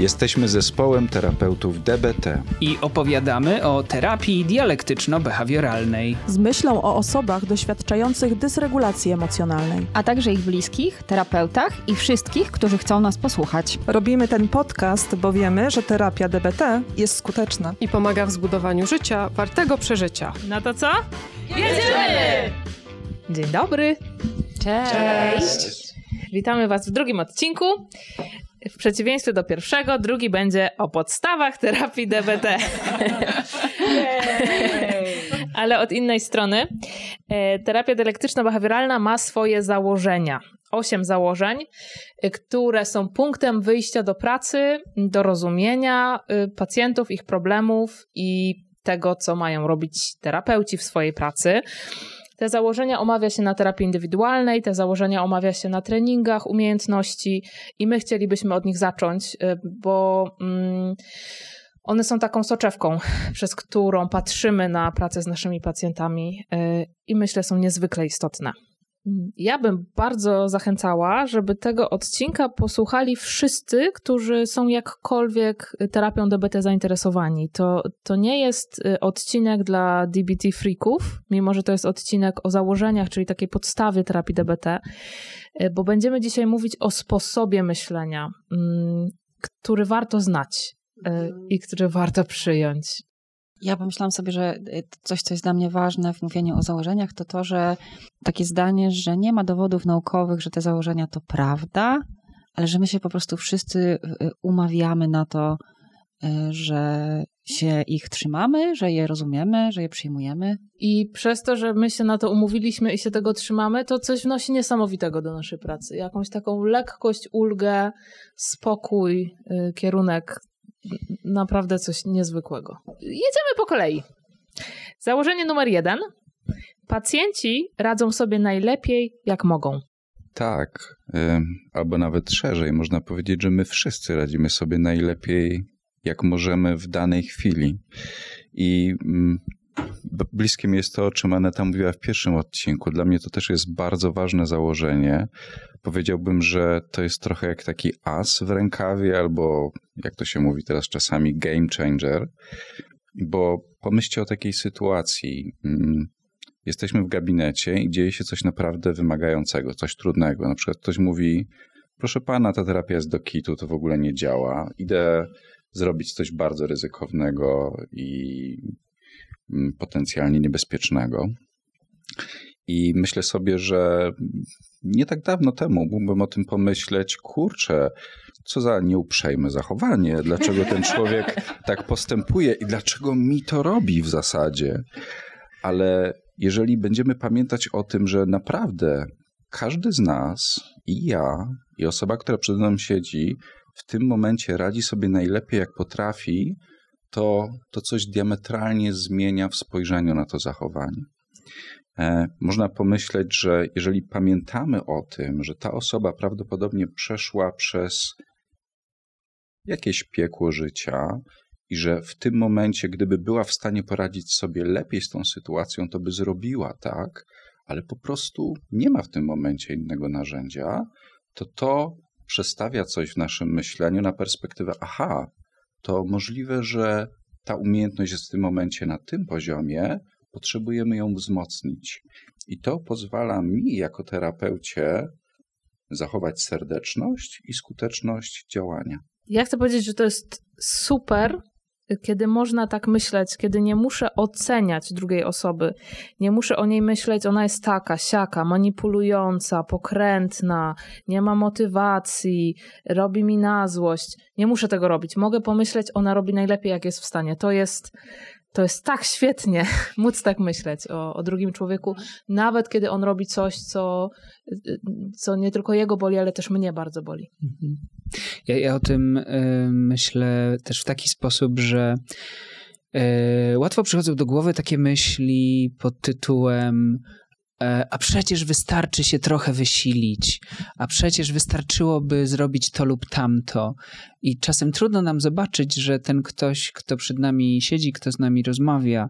Jesteśmy zespołem terapeutów DBT i opowiadamy o terapii dialektyczno-behawioralnej z myślą o osobach doświadczających dysregulacji emocjonalnej, a także ich bliskich, terapeutach i wszystkich, którzy chcą nas posłuchać. Robimy ten podcast, bo wiemy, że terapia DBT jest skuteczna i pomaga w zbudowaniu życia wartego przeżycia. No to co? Jedziemy! Dzień dobry. Cześć. Cześć. Witamy Was w drugim odcinku. W przeciwieństwie do pierwszego, drugi będzie o podstawach terapii DBT. Ale od innej strony. E, terapia dialektyczno-behawioralna ma swoje założenia. Osiem założeń, e, które są punktem wyjścia do pracy, do rozumienia e, pacjentów, ich problemów i tego, co mają robić terapeuci w swojej pracy. Te założenia omawia się na terapii indywidualnej, te założenia omawia się na treningach umiejętności i my chcielibyśmy od nich zacząć, y, bo mm, one są taką soczewką, przez którą patrzymy na pracę z naszymi pacjentami y, i myślę są niezwykle istotne. Ja bym bardzo zachęcała, żeby tego odcinka posłuchali wszyscy, którzy są jakkolwiek terapią DBT zainteresowani. To, to nie jest y, odcinek dla DBT freaków, mimo że to jest odcinek o założeniach, czyli takiej podstawie terapii DBT, y, bo będziemy dzisiaj mówić o sposobie myślenia, mm, który warto znać y, i który warto przyjąć. Ja pomyślałam sobie, że y, coś, co jest dla mnie ważne w mówieniu o założeniach, to to, że takie zdanie, że nie ma dowodów naukowych, że te założenia to prawda, ale że my się po prostu wszyscy y, y, umawiamy na to, że się ich trzymamy, że je rozumiemy, że je przyjmujemy. I przez to, że my się na to umówiliśmy i się tego trzymamy, to coś wnosi niesamowitego do naszej pracy. Jakąś taką lekkość, ulgę, spokój, kierunek naprawdę coś niezwykłego. Jedziemy po kolei. Założenie numer jeden. Pacjenci radzą sobie najlepiej, jak mogą. Tak, albo nawet szerzej, można powiedzieć, że my wszyscy radzimy sobie najlepiej, jak możemy w danej chwili. I mm, bliskie mi jest to, o czym Aneta mówiła w pierwszym odcinku. Dla mnie to też jest bardzo ważne założenie. Powiedziałbym, że to jest trochę jak taki as w rękawie, albo jak to się mówi teraz czasami, game changer. Bo pomyślcie o takiej sytuacji. Mm, jesteśmy w gabinecie i dzieje się coś naprawdę wymagającego, coś trudnego. Na przykład ktoś mówi: Proszę pana, ta terapia jest do kitu, to w ogóle nie działa. Idę zrobić coś bardzo ryzykownego i potencjalnie niebezpiecznego. I myślę sobie, że nie tak dawno temu mógłbym o tym pomyśleć, kurczę, co za nieuprzejme zachowanie, dlaczego ten człowiek tak postępuje i dlaczego mi to robi w zasadzie. Ale jeżeli będziemy pamiętać o tym, że naprawdę każdy z nas, i ja, i osoba, która przed nami siedzi, w tym momencie radzi sobie najlepiej, jak potrafi, to, to coś diametralnie zmienia w spojrzeniu na to zachowanie. E, można pomyśleć, że jeżeli pamiętamy o tym, że ta osoba prawdopodobnie przeszła przez jakieś piekło życia i że w tym momencie, gdyby była w stanie poradzić sobie lepiej z tą sytuacją, to by zrobiła tak, ale po prostu nie ma w tym momencie innego narzędzia, to to przestawia coś w naszym myśleniu na perspektywę, aha, to możliwe, że ta umiejętność jest w tym momencie na tym poziomie, potrzebujemy ją wzmocnić. I to pozwala mi, jako terapeucie, zachować serdeczność i skuteczność działania. Ja chcę powiedzieć, że to jest super, kiedy można tak myśleć, kiedy nie muszę oceniać drugiej osoby, nie muszę o niej myśleć, ona jest taka, siaka, manipulująca, pokrętna, nie ma motywacji, robi mi na złość. Nie muszę tego robić. Mogę pomyśleć, ona robi najlepiej, jak jest w stanie. To jest, to jest tak świetnie móc tak myśleć o, o drugim człowieku, nawet kiedy on robi coś, co, co nie tylko jego boli, ale też mnie bardzo boli. Mhm. Ja, ja o tym y, myślę też w taki sposób, że y, łatwo przychodzą do głowy takie myśli pod tytułem a przecież wystarczy się trochę wysilić, a przecież wystarczyłoby zrobić to lub tamto. I czasem trudno nam zobaczyć, że ten ktoś, kto przed nami siedzi, kto z nami rozmawia,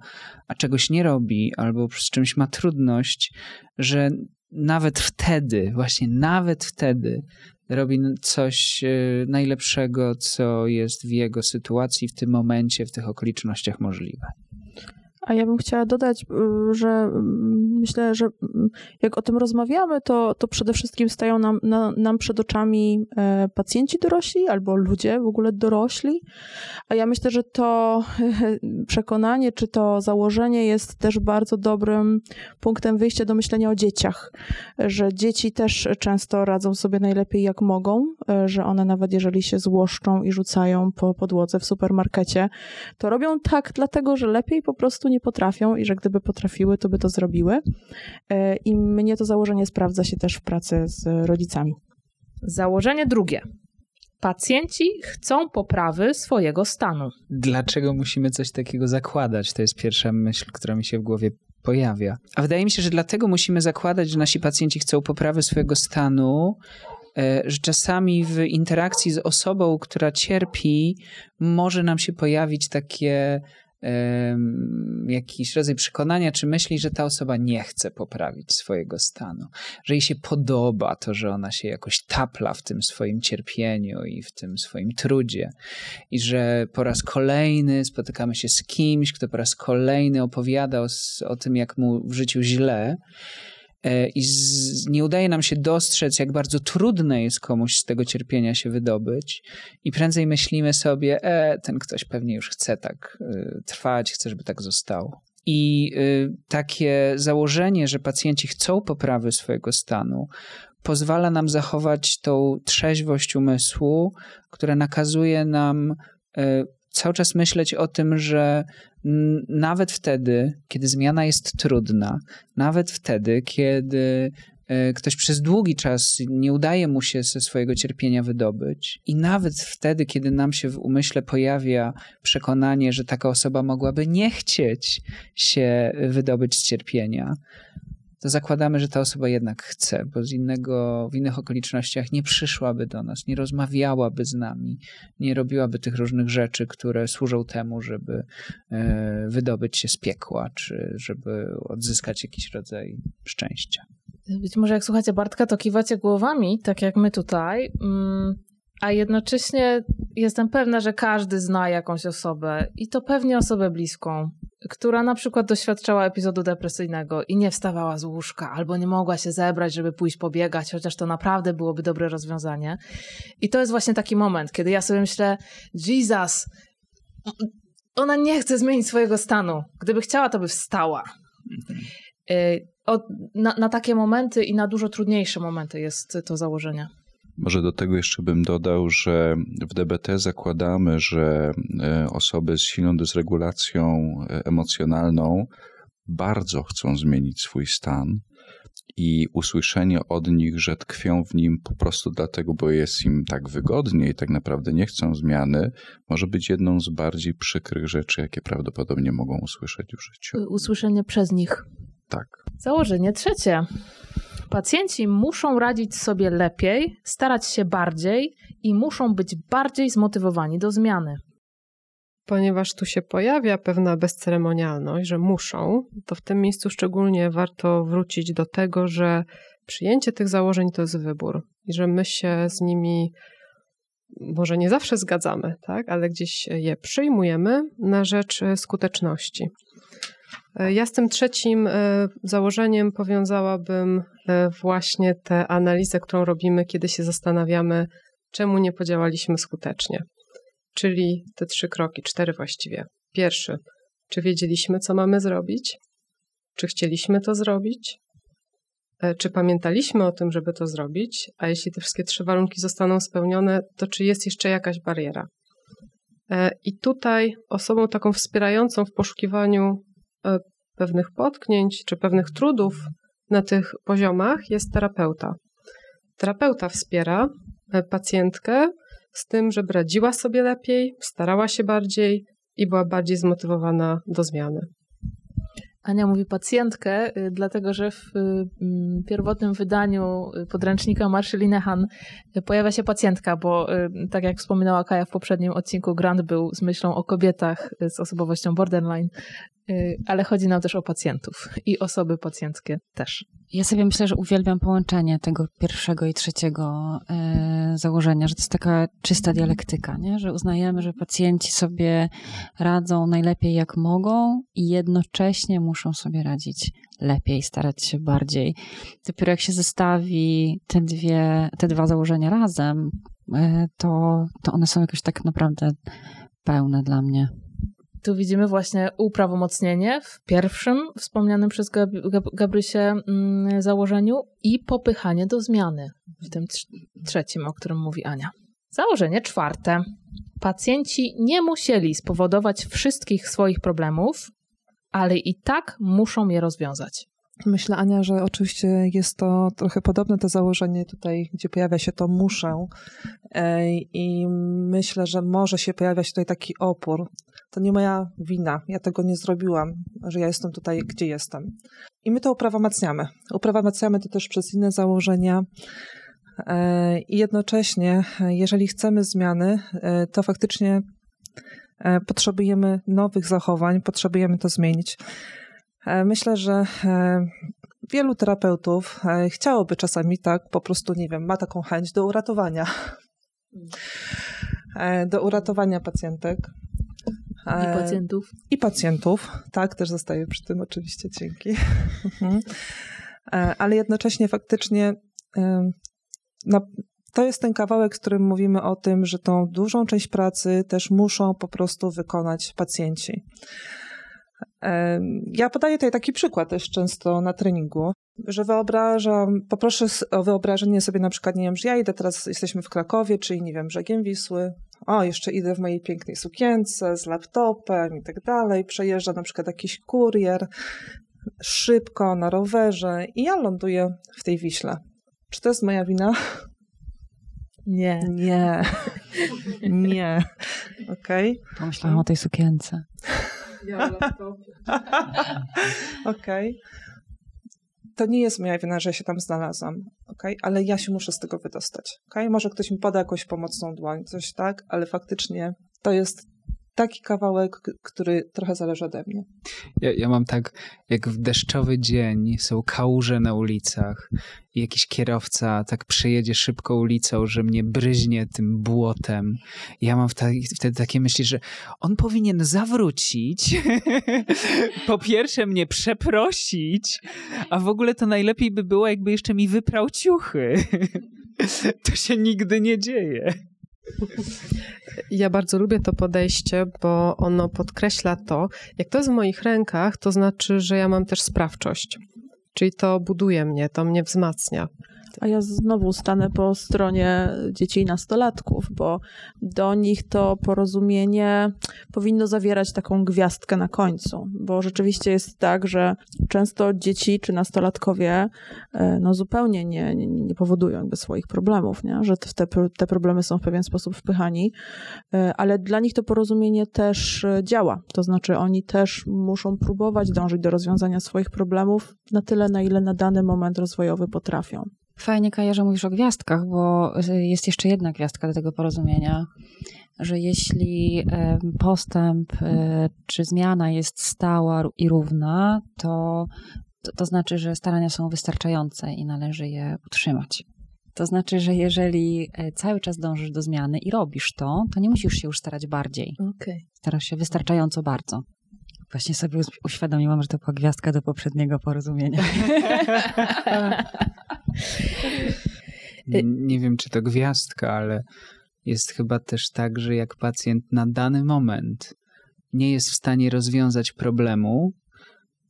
a czegoś nie robi, albo z czymś ma trudność, że nawet wtedy, właśnie nawet wtedy robi coś y, najlepszego, co jest w jego sytuacji, w tym momencie, w tych okolicznościach możliwe. A ja bym chciała dodać, y, że mm, myślę, że mm, jak o tym rozmawiamy, to, to przede wszystkim stają nam, na, nam przed oczami e, pacjenci dorośli albo ludzie w ogóle dorośli. A ja myślę, że to przekonanie czy to założenie jest też bardzo dobrym punktem wyjścia do myślenia o dzieciach. Że dzieci też często radzą sobie najlepiej jak mogą, e, że one nawet jeżeli się złoszczą i rzucają po podłodze w supermarkecie, to robią tak dlatego, że lepiej po prostu nie potrafią i że gdyby potrafiły, to by to zrobiły. E, I mnie to założenie sprawdza się też w pracy z rodzicami. Założenie drugie. Pacjenci chcą poprawy swojego stanu. Dlaczego musimy coś takiego zakładać? To jest pierwsza myśl, która mi się w głowie pojawia. A wydaje mi się, że dlatego musimy zakładać, że nasi pacjenci chcą poprawy swojego stanu, e, że czasami w interakcji z osobą, która cierpi, może nam się pojawić takie jakiś rodzaj przekonania czy myśli, że ta osoba nie chce poprawić swojego stanu, że jej się podoba to, że ona się jakoś tapla w tym swoim cierpieniu i w tym swoim trudzie i że po raz kolejny spotykamy się z kimś, kto po raz kolejny opowiada o, o tym, jak mu w życiu źle i z, nie udaje nam się dostrzec, jak bardzo trudne jest komuś z tego cierpienia się wydobyć, i prędzej myślimy sobie, e, ten ktoś pewnie już chce tak y, trwać, chce, żeby tak zostało. I y, takie założenie, że pacjenci chcą poprawy swojego stanu, pozwala nam zachować tą trzeźwość umysłu, która nakazuje nam y, cały czas myśleć o tym, że nawet wtedy, kiedy zmiana jest trudna, nawet wtedy, kiedy e, ktoś przez długi czas nie udaje mu się ze swojego cierpienia wydobyć, i nawet wtedy, kiedy nam się w umyśle pojawia przekonanie, że taka osoba mogłaby nie chcieć się wydobyć z cierpienia, to zakładamy, że ta osoba jednak chce, bo z innego, w innych okolicznościach nie przyszłaby do nas, nie rozmawiałaby z nami, nie robiłaby tych różnych rzeczy, które służą temu, żeby e, wydobyć się z piekła, czy żeby odzyskać jakiś rodzaj szczęścia. Być może jak słuchacie Bartka, to kiwacie głowami, tak jak my tutaj, mm, a jednocześnie jestem pewna, że każdy zna jakąś osobę i to pewnie osobę bliską, która na przykład doświadczała epizodu depresyjnego i nie wstawała z łóżka, albo nie mogła się zebrać, żeby pójść pobiegać, chociaż to naprawdę byłoby dobre rozwiązanie. I to jest właśnie taki moment, kiedy ja sobie myślę, Jesus, ona nie chce zmienić swojego stanu. Gdyby chciała, to by wstała. Y, na, na takie momenty i na dużo trudniejsze momenty jest to założenie. Może do tego jeszcze bym dodał, że w DBT zakładamy, że e, osoby z silną dysregulacją e, emocjonalną bardzo chcą zmienić swój stan i usłyszenie od nich, że tkwią w nim po prostu dlatego, bo jest im tak wygodnie i tak naprawdę nie chcą zmiany, może być jedną z bardziej przykrych rzeczy, jakie prawdopodobnie mogą usłyszeć w życiu. Usłyszenie przez nich. Tak. Założenie trzecie. Pacjenci muszą radzić sobie lepiej, starać się bardziej i muszą być bardziej zmotywowani do zmiany. Ponieważ tu się pojawia pewna bezceremonialność, że muszą, to w tym miejscu szczególnie warto wrócić do tego, że przyjęcie tych założeń to jest wybór i że my się z nimi może nie zawsze zgadzamy, tak? ale gdzieś je przyjmujemy na rzecz skuteczności. E, ja z tym trzecim e, założeniem powiązałabym e, właśnie tę analizę, którą robimy, kiedy się zastanawiamy, czemu nie podziałaliśmy skutecznie. Czyli te trzy kroki, cztery właściwie. Pierwszy, czy wiedzieliśmy, co mamy zrobić? Czy chcieliśmy to zrobić? Czy pamiętaliśmy o tym, żeby to zrobić? A jeśli te wszystkie trzy warunki zostaną spełnione, to czy jest jeszcze jakaś bariera? I tutaj osobą taką wspierającą w poszukiwaniu pewnych potknięć czy pewnych trudów na tych poziomach jest terapeuta. Terapeuta wspiera e, pacjentkę z tym, żeby radziła sobie lepiej, starała się bardziej i była bardziej zmotywowana do zmiany. Ania mówi pacjentkę, y, dlatego że w y, mm, pierwotnym wydaniu podręcznika Marszy Linehan pojawia się pacjentka, bo y, tak jak wspominała Kaja w poprzednim odcinku, grant był z myślą o kobietach z osobowością borderline Y, ale chodzi nam też o pacjentów i osoby pacjenckie też. Ja sobie myślę, że uwielbiam połączenie tego pierwszego i trzeciego e, założenia, że to jest taka czysta dialektyka, nie? że uznajemy, że pacjenci sobie radzą najlepiej jak mogą i jednocześnie muszą sobie radzić lepiej, starać się bardziej. Dopiero jak się zestawi te, dwie, te dwa założenia razem, e, to, to one są jakoś tak naprawdę pełne dla mnie. Tu widzimy właśnie uprawomocnienie w pierwszym wspomnianym przez Gab Gab Gabrysię mm, założeniu i popychanie do zmiany w tym trzecim, o którym mówi Ania. Założenie czwarte. Pacjenci nie musieli spowodować wszystkich swoich problemów, ale i tak muszą je rozwiązać. Myślę, Ania, że oczywiście jest to trochę podobne to założenie tutaj, gdzie pojawia się to muszę. I myślę, że może się pojawiać tutaj taki opór. To nie moja wina, ja tego nie zrobiłam, że ja jestem tutaj, gdzie jestem. I my to uprawomacniamy. Uprawomacniamy to też przez inne założenia. E, I jednocześnie, jeżeli chcemy zmiany, e, to faktycznie potrzebujemy nowych zachowań, potrzebujemy to zmienić. E, myślę, że e, wielu terapeutów e, chciałoby czasami tak, po prostu, nie wiem, ma taką chęć do uratowania. Do uratowania pacjentek. I pacjentów. I pacjentów, tak, też zostaję przy tym oczywiście, dzięki. Mhm. Ale jednocześnie faktycznie no, to jest ten kawałek, w którym mówimy o tym, że tą dużą część pracy też muszą po prostu wykonać pacjenci. Ja podaję tutaj taki przykład też często na treningu, że wyobrażam, poproszę o wyobrażenie sobie na przykład, nie wiem, że ja idę teraz, jesteśmy w Krakowie, czyli nie wiem, brzegiem Wisły, o, jeszcze idę w mojej pięknej sukience z laptopem i tak dalej, przejeżdża na przykład jakiś kurier, szybko, na rowerze i ja ląduję w tej Wiśle. Czy to jest moja wina? Nie. Nie. Nie. Okej. Okay. Pomyślałam o tej sukience. Ja Okej. Okay. To nie jest moja wina, że się tam znalazłam, okay? ale ja się muszę z tego wydostać. Okay? Może ktoś mi poda jakąś pomocną dłoń, coś tak, ale faktycznie to jest taki kawałek, który trochę zależy ode mnie. Ja, ja mam tak, jak w deszczowy dzień są kałuże na ulicach i jakiś kierowca tak przejedzie szybko ulicą, że mnie bryźnie tym błotem. Ja mam wtedy takie myśli, że on powinien zawrócić, po pierwsze mnie przeprosić, a w ogóle to najlepiej by było, jakby jeszcze mi wyprał ciuchy. to się nigdy nie dzieje. Ja bardzo lubię to podejście, bo ono podkreśla to, jak to jest w moich rękach, to znaczy, że ja mam też sprawczość. Czyli to buduje mnie, to mnie wzmacnia. A ja znowu stanę po stronie dzieci i nastolatków, bo do nich to porozumienie powinno zawierać taką gwiazdkę na końcu, bo rzeczywiście jest tak, że często dzieci czy nastolatkowie e, no, zupełnie nie, nie, nie powodują jakby swoich problemów, nie? że te, te problemy są w pewien sposób wpychani, e, ale dla nich to porozumienie też e, działa. To znaczy oni też muszą próbować dążyć do rozwiązania swoich problemów na tyle, na ile na dany moment rozwojowy potrafią. Fajnie, Kaja, że mówisz o gwiazdkach, bo y, jest jeszcze jedna gwiazdka do tego porozumienia, że jeśli postęp y, czy zmiana jest stała i równa, to, to, to znaczy, że starania są wystarczające i należy je utrzymać. To znaczy, że jeżeli e, cały czas dążysz do zmiany i robisz to, to nie musisz się już starać bardziej. Okay. Starasz się wystarczająco bardzo. Właśnie sobie uświadomiłam, że to była gwiazdka do poprzedniego porozumienia. Nie wiem, czy to gwiazdka, ale jest chyba też tak, że jak pacjent na dany moment nie jest w stanie rozwiązać problemu,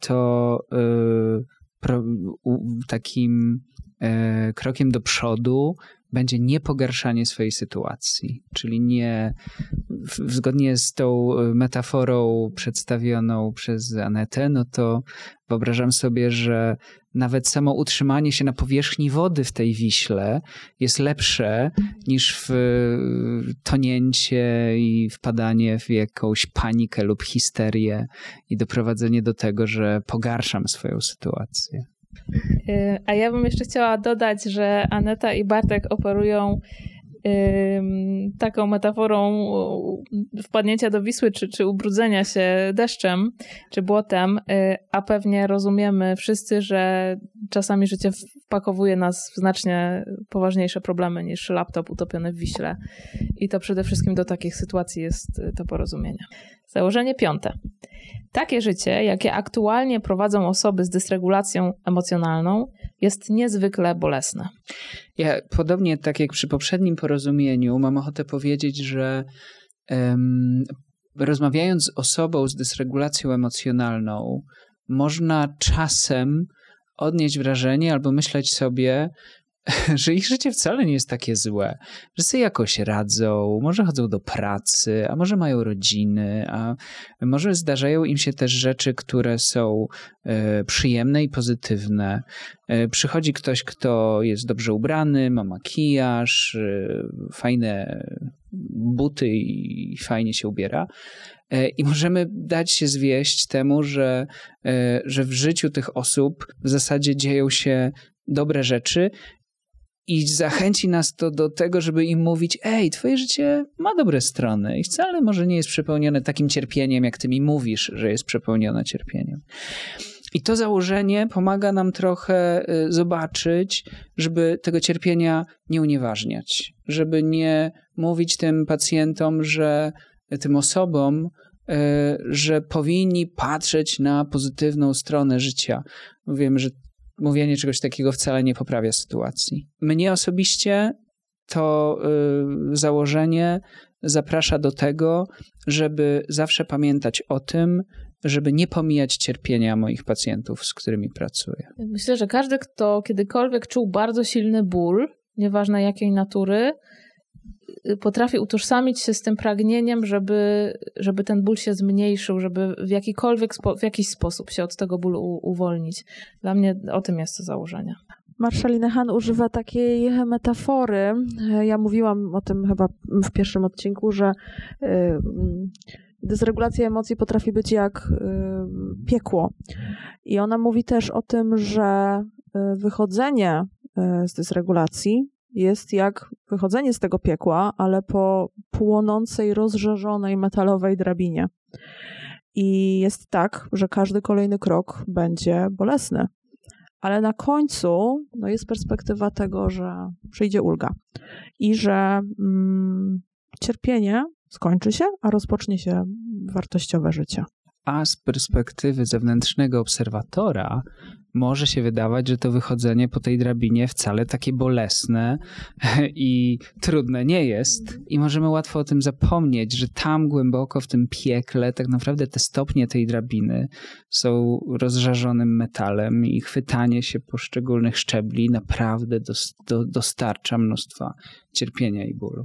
to yy, pro, u, takim yy, krokiem do przodu będzie nie pogarszanie swojej sytuacji, czyli nie w, zgodnie z tą e, metaforą przedstawioną przez Anetę, no to wyobrażam sobie, że nawet samo utrzymanie się na powierzchni wody w tej Wiśle jest lepsze niż w tonięcie i wpadanie w jakąś panikę lub histerię i doprowadzenie do tego, że pogarszam swoją sytuację. Y, a ja bym jeszcze chciała dodać, że Aneta i Bartek operują taką metaforą wpadnięcia do Wisły, czy, czy ubrudzenia się deszczem, czy błotem, y, a pewnie rozumiemy wszyscy, że czasami życie wpakowuje nas w znacznie poważniejsze problemy niż laptop utopiony w Wiśle. I to przede wszystkim do takich sytuacji jest y, to porozumienie. Założenie piąte. Takie życie, jakie aktualnie prowadzą osoby z dysregulacją emocjonalną, jest niezwykle bolesne. Ja podobnie tak jak przy poprzednim porozumieniu, mam ochotę powiedzieć, że um, rozmawiając z osobą z dysregulacją emocjonalną, można czasem odnieść wrażenie albo myśleć sobie, że ich życie wcale nie jest takie złe, że sobie jakoś radzą, może chodzą do pracy, a może mają rodziny, a może zdarzają im się też rzeczy, które są e, przyjemne i pozytywne. E, przychodzi ktoś, kto jest dobrze ubrany, ma makijaż, e, fajne buty i fajnie się ubiera. I możemy dać się zwieść temu, że, że w życiu tych osób w zasadzie dzieją się dobre rzeczy i zachęci nas to do tego, żeby im mówić: Ej, twoje życie ma dobre strony i wcale może nie jest przepełnione takim cierpieniem, jak ty mi mówisz, że jest przepełnione cierpieniem. I to założenie pomaga nam trochę y, zobaczyć, żeby tego cierpienia nie unieważniać, żeby nie mówić tym pacjentom, że tym osobom, y, że powinni patrzeć na pozytywną stronę życia. Wiem, że mówienie czegoś takiego wcale nie poprawia sytuacji. Mnie osobiście to y, założenie zaprasza do tego, żeby zawsze pamiętać o tym, żeby nie pomijać cierpienia moich pacjentów, z którymi pracuję. Myślę, że każdy, kto kiedykolwiek czuł bardzo silny ból, nieważne jakiej natury, Y, potrafi utożsamić się z tym pragnieniem, żeby, żeby ten ból się zmniejszył, żeby w jakikolwiek spo, w jakiś sposób się od tego bólu uwolnić. Dla mnie o tym jest to założenie. Marszalina Han używa takiej metafory. Ja mówiłam o tym chyba w pierwszym odcinku, że y, dysregulacja emocji potrafi być jak y, piekło. I ona mówi też o tym, że wychodzenie z dysregulacji jest jak wychodzenie z tego piekła, ale po płonącej, rozżarzonej metalowej drabinie. I jest tak, że każdy kolejny krok będzie bolesny. Ale na końcu no jest perspektywa tego, że przyjdzie ulga i że mm, cierpienie skończy się, a rozpocznie się wartościowe życie. A z perspektywy zewnętrznego obserwatora może się wydawać, że to wychodzenie po tej drabinie wcale takie bolesne i trudne nie jest. I możemy łatwo o tym zapomnieć, że tam głęboko w tym piekle tak naprawdę te stopnie tej drabiny są rozżarzonym metalem i chwytanie się poszczególnych szczebli naprawdę do, do, dostarcza mnóstwa cierpienia i bólu.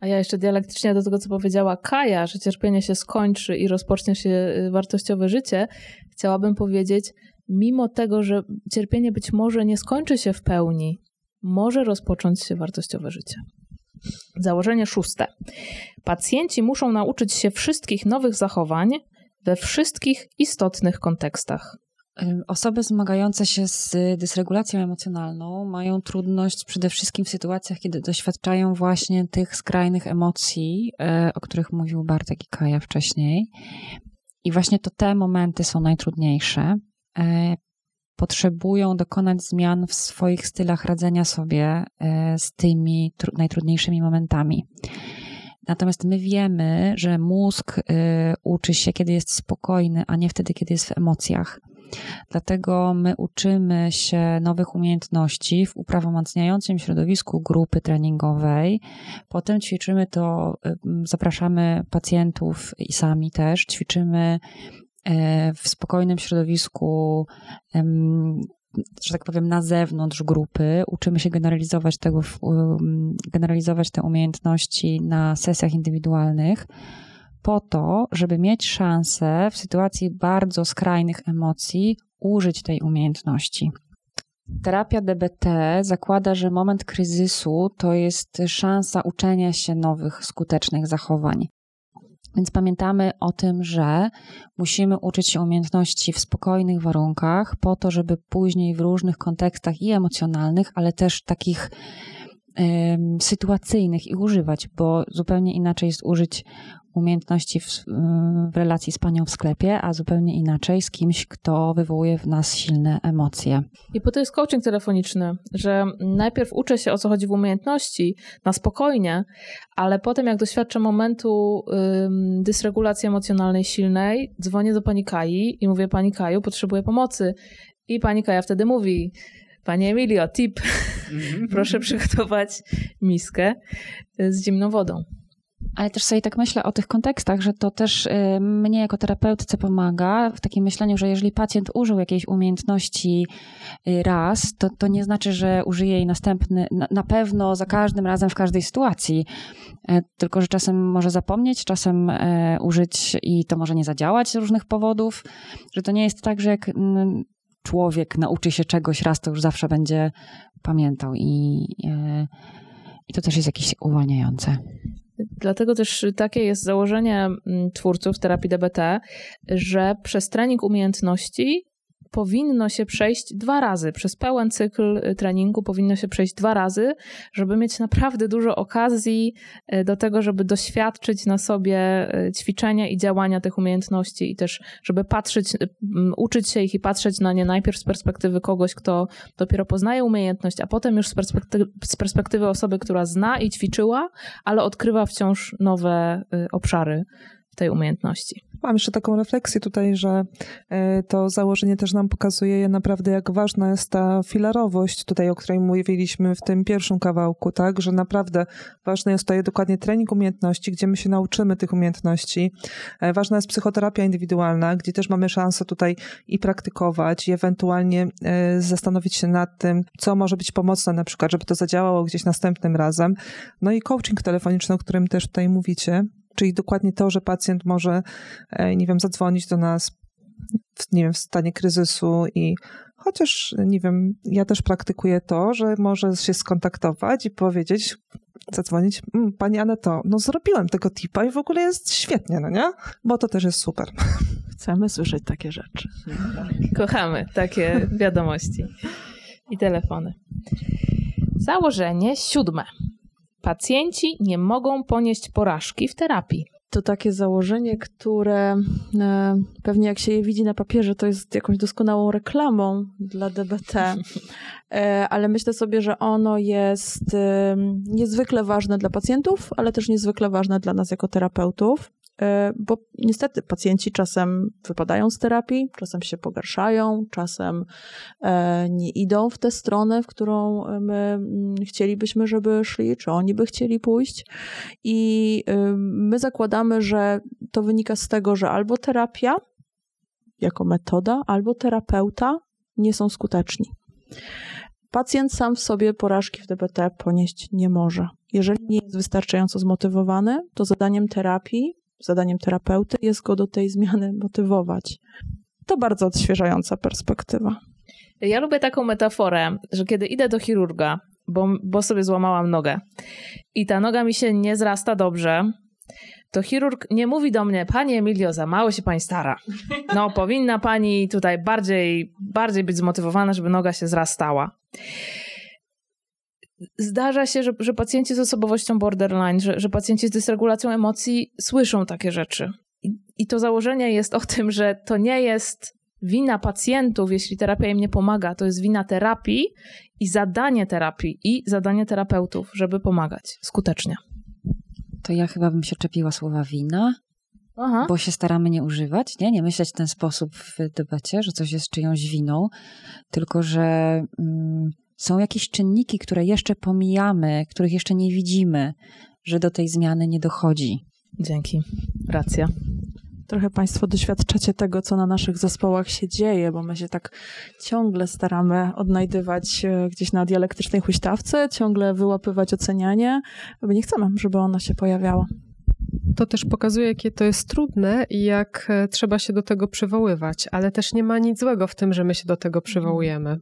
A ja jeszcze dialektycznie do tego, co powiedziała Kaja, że cierpienie się skończy i rozpocznie się y, wartościowe życie, chciałabym powiedzieć, mimo tego, że cierpienie być może nie skończy się w pełni, może rozpocząć się wartościowe życie. Założenie szóste. Pacjenci muszą nauczyć się wszystkich nowych zachowań we wszystkich istotnych kontekstach. Osoby zmagające się z dysregulacją emocjonalną mają trudność przede wszystkim w sytuacjach, kiedy doświadczają właśnie tych skrajnych emocji, e, o których mówił Bartek i Kaja wcześniej. I właśnie to te momenty są najtrudniejsze. E, potrzebują dokonać zmian w swoich stylach radzenia sobie e, z tymi najtrudniejszymi momentami. Natomiast my wiemy, że mózg uczy się, kiedy jest spokojny, a nie wtedy, kiedy jest w emocjach. Dlatego my uczymy się nowych umiejętności w uprawomacniającym środowisku grupy treningowej. Potem ćwiczymy to, zapraszamy pacjentów i sami też, ćwiczymy e, w spokojnym środowisku że tak powiem, na zewnątrz grupy. Uczymy się generalizować tego, generalizować te umiejętności na sesjach indywidualnych po to, żeby mieć szansę w sytuacji bardzo skrajnych emocji użyć tej umiejętności. Terapia DBT zakłada, że moment kryzysu to jest szansa uczenia się nowych, skutecznych zachowań. Więc pamiętamy o tym, że musimy uczyć się umiejętności w spokojnych warunkach, po to, żeby później w różnych kontekstach i emocjonalnych, ale też takich sytuacyjnych i używać, bo zupełnie inaczej jest użyć umiejętności w, w, relacji z panią w sklepie, a zupełnie inaczej z kimś, kto wywołuje w nas silne emocje. I po to jest coaching telefoniczny, że najpierw uczę się o co chodzi w umiejętności na spokojnie, ale potem jak doświadczę momentu ym, dysregulacji emocjonalnej silnej, dzwonię do pani Kai i mówię pani Kaju, potrzebuję pomocy. I pani Kaja wtedy mówi, Panie Emilio, tip. Mhm. Proszę przygotować miskę z zimną wodą. Ale też sobie tak myślę o tych kontekstach, że to też y, mnie jako terapeutce pomaga w takim myśleniu, że jeżeli pacjent użył jakiejś umiejętności y, raz, to, to nie znaczy, że użyje jej następny, na pewno za każdym razem w każdej sytuacji. E, tylko, że czasem może zapomnieć, czasem e, użyć i to może nie zadziałać z różnych powodów, że to nie jest tak, że jak mm, człowiek nauczy się czegoś raz, to już zawsze będzie pamiętał i, e, i to też jest jakieś uwalniające. Dlatego też takie jest założenie mm, twórców terapii DBT, że przez trening umiejętności powinno się przejść dwa razy. Przez pełen cykl y, treningu powinno się przejść dwa razy, żeby mieć naprawdę dużo okazji y, do tego, żeby doświadczyć na sobie y, ćwiczenia i działania tych umiejętności i też, żeby patrzeć, uczyć się ich i patrzeć na nie najpierw z perspektywy kogoś, kto dopiero poznaje umiejętność, a potem już z perspektywy, z perspektywy osoby, która zna i ćwiczyła, ale odkrywa wciąż nowe obszary tej umiejętności. Mam jeszcze taką refleksję tutaj, że e, to założenie też nam pokazuje naprawdę, jak ważna jest ta filarowość tutaj, o której mówiliśmy w tym pierwszym kawałku, tak, że naprawdę ważny jest tutaj dokładnie trening umiejętności, gdzie my się nauczymy tych umiejętności. E, ważna jest psychoterapia indywidualna, gdzie też mamy szansę tutaj i praktykować, i ewentualnie e, zastanowić się nad tym, co może być pomocne na przykład, żeby to zadziałało gdzieś następnym razem. No i coaching telefoniczny, o którym też tutaj mówicie, Czyli dokładnie to, że pacjent może, e, nie wiem, zadzwonić do nas w, nie wiem, w stanie kryzysu i chociaż, nie wiem, ja też praktykuję to, że może się skontaktować i powiedzieć, zadzwonić, mm, pani Aneto, no zrobiłem tego tipa i w ogóle jest świetnie, no nie? Bo to też jest super. Chcemy słyszeć takie rzeczy. Kochamy takie wiadomości i telefony. Założenie siódme. Pacjenci nie mogą ponieść porażki w terapii. To takie założenie, które e, pewnie jak się je widzi na papierze, to jest jakąś doskonałą reklamą dla DBT, e, ale myślę sobie, że ono jest e, niezwykle ważne dla pacjentów, ale też niezwykle ważne dla nas jako terapeutów. E, bo niestety pacjenci czasem wypadają z terapii, czasem się pogarszają, czasem e, nie idą w tę stronę, w którą my mm, chcielibyśmy, żeby szli, czy oni by chcieli pójść. I y, my zakładamy, że to wynika z tego, że albo terapia jako metoda, albo terapeuta nie są skuteczni. Pacjent sam w sobie porażki w DBT ponieść nie może. Jeżeli nie jest wystarczająco zmotywowany, to zadaniem terapii zadaniem terapeuty jest go do tej zmiany motywować. To bardzo odświeżająca perspektywa. Ja lubię taką metaforę, że kiedy idę do chirurga, bo, bo sobie złamałam nogę i ta noga mi się nie zrasta dobrze, to chirurg nie mówi do mnie, Pani Emilio, za mało się pani stara. No, powinna pani tutaj bardziej, bardziej być zmotywowana, żeby noga się zrastała zdarza się, że, że pacjenci z osobowością borderline, że, że pacjenci z dysregulacją emocji słyszą takie rzeczy. I, I to założenie jest o tym, że to nie jest wina pacjentów, jeśli terapia im nie pomaga, to jest wina terapii i zadanie terapii i zadanie terapeutów, żeby pomagać skutecznie. To ja chyba bym się czepiła słowa wina, Aha. bo się staramy nie używać, nie? nie myśleć w ten sposób w debacie, że coś jest czyjąś winą, tylko że mm, są jakieś czynniki, które jeszcze pomijamy, których jeszcze nie widzimy, że do tej zmiany nie dochodzi. Dzięki. Racja. Trochę Państwo doświadczacie tego, co na naszych zespołach się dzieje, bo my się tak ciągle staramy odnajdywać e, gdzieś na dialektycznej huśtawce, ciągle wyłapywać ocenianie, bo nie chcemy, żeby ono się pojawiało. To też pokazuje, jakie to jest trudne i jak e, trzeba się do tego przywoływać, ale też nie ma nic złego w tym, że my się do tego przywołujemy.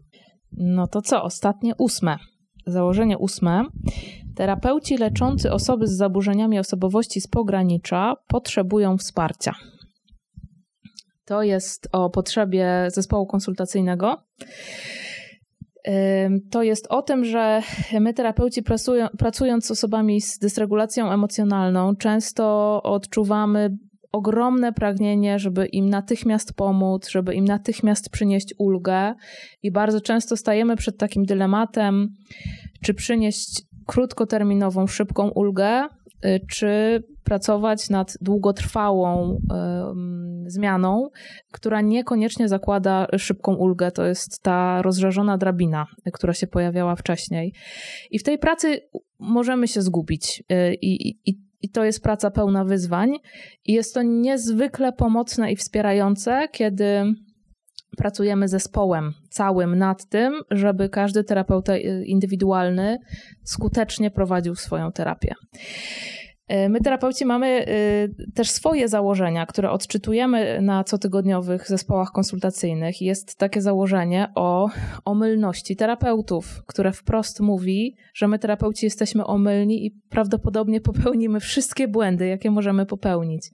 No to co? Ostatnie ósme. Założenie ósme. Terapeuci leczący osoby z zaburzeniami osobowości z pogranicza potrzebują wsparcia. To jest o potrzebie zespołu konsultacyjnego. to jest o tym, że my terapeuci pracują, pracując z osobami z dysregulacją emocjonalną, często odczuwamy ogromne pragnienie, żeby im natychmiast pomóc, żeby im natychmiast przynieść ulgę, i bardzo często stajemy przed takim dylematem, czy przynieść krótkoterminową, szybką ulgę, y, czy pracować nad długotrwałą y, zmianą, która niekoniecznie zakłada szybką ulgę. To jest ta rozżarzona drabina, która się pojawiała wcześniej. I w tej pracy możemy się zgubić. Y, I, i, i to jest praca pełna wyzwań. I jest to niezwykle pomocne i wspierające, kiedy pracujemy zespołem całym nad tym, żeby każdy terapeuta indywidualny skutecznie prowadził swoją terapię. E, my, terapeuci, mamy e, też swoje założenia, które odczytujemy na cotygodniowych zespołach konsultacyjnych. Jest takie założenie o omylności terapeutów, które wprost mówi, że my, terapeuci, jesteśmy omylni i prawdopodobnie popełnimy wszystkie błędy, jakie możemy popełnić.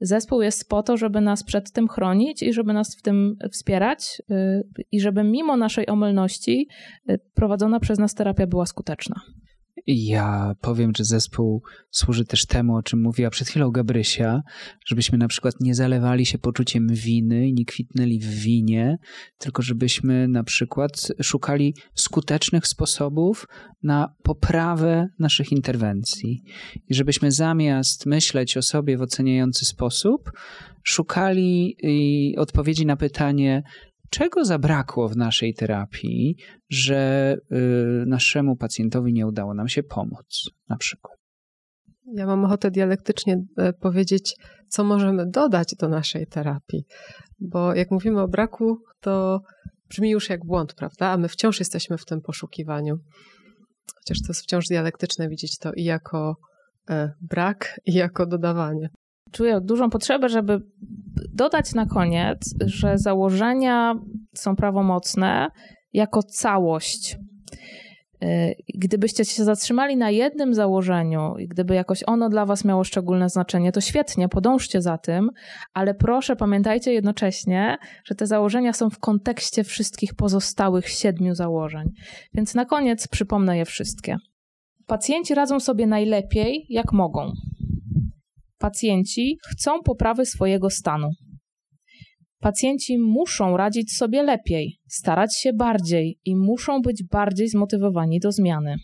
Zespół jest po to, żeby nas przed tym chronić i żeby nas w tym wspierać, e, i żeby mimo naszej omylności prowadzona przez nas terapia była skuteczna. Ja powiem, że zespół służy też temu, o czym mówiła przed chwilą Gabrysia, żebyśmy na przykład nie zalewali się poczuciem winy i nie kwitnęli w winie, tylko żebyśmy na przykład szukali skutecznych sposobów na poprawę naszych interwencji. I żebyśmy zamiast myśleć o sobie w oceniający sposób, szukali odpowiedzi na pytanie, czego zabrakło w naszej terapii, że y, naszemu pacjentowi nie udało nam się pomóc, na przykład. Ja mam ochotę dialektycznie e, powiedzieć, co możemy dodać do naszej terapii, bo jak mówimy o braku, to brzmi już jak błąd, prawda? A my wciąż jesteśmy w tym poszukiwaniu. Chociaż to jest wciąż dialektyczne widzieć to i jako e, brak, i jako dodawanie czuję dużą potrzebę, żeby dodać na koniec, że założenia są prawomocne jako całość. Y, gdybyście się zatrzymali na jednym założeniu i gdyby jakoś ono dla Was miało szczególne znaczenie, to świetnie, podążcie za tym, ale proszę pamiętajcie jednocześnie, że te założenia są w kontekście wszystkich pozostałych siedmiu założeń. Więc na koniec przypomnę je wszystkie. Pacjenci radzą sobie najlepiej, jak mogą. Pacjenci chcą poprawy swojego stanu. Pacjenci muszą radzić sobie lepiej, starać się bardziej i muszą być bardziej zmotywowani do zmiany.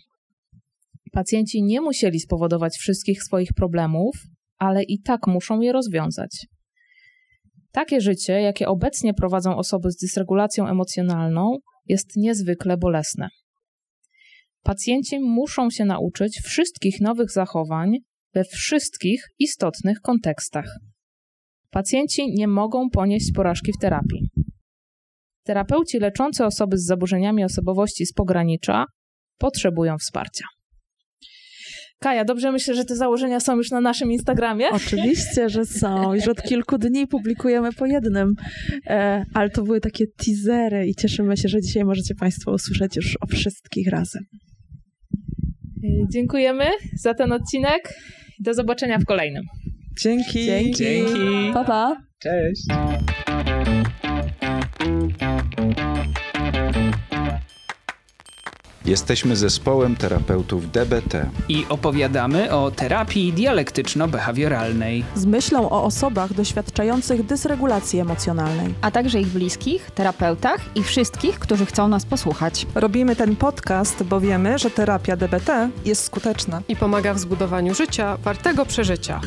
Pacjenci nie musieli spowodować wszystkich swoich problemów, ale i tak muszą je rozwiązać. Takie życie, jakie obecnie prowadzą osoby z dysregulacją emocjonalną, jest niezwykle bolesne. Pacjenci muszą się nauczyć wszystkich nowych zachowań, we wszystkich istotnych kontekstach. Pacjenci nie mogą ponieść porażki w terapii. Terapeuci leczący osoby z zaburzeniami osobowości z pogranicza potrzebują wsparcia. Kaja, dobrze myślę, że te założenia są już na naszym Instagramie? Oczywiście, że są. Już od kilku dni publikujemy po jednym, e, ale to były takie teasery i cieszymy się, że dzisiaj możecie Państwo usłyszeć już o wszystkich razem. Dziękujemy za ten odcinek. Do zobaczenia w kolejnym. Dzięki. Dzięki. Dzięki. Pa, pa. Cześć. Jesteśmy zespołem terapeutów DBT i opowiadamy o terapii dialektyczno-behawioralnej. Z myślą o osobach doświadczających dysregulacji emocjonalnej, a także ich bliskich, terapeutach i wszystkich, którzy chcą nas posłuchać. Robimy ten podcast, bo wiemy, że terapia DBT jest skuteczna i pomaga w zbudowaniu życia wartego przeżycia.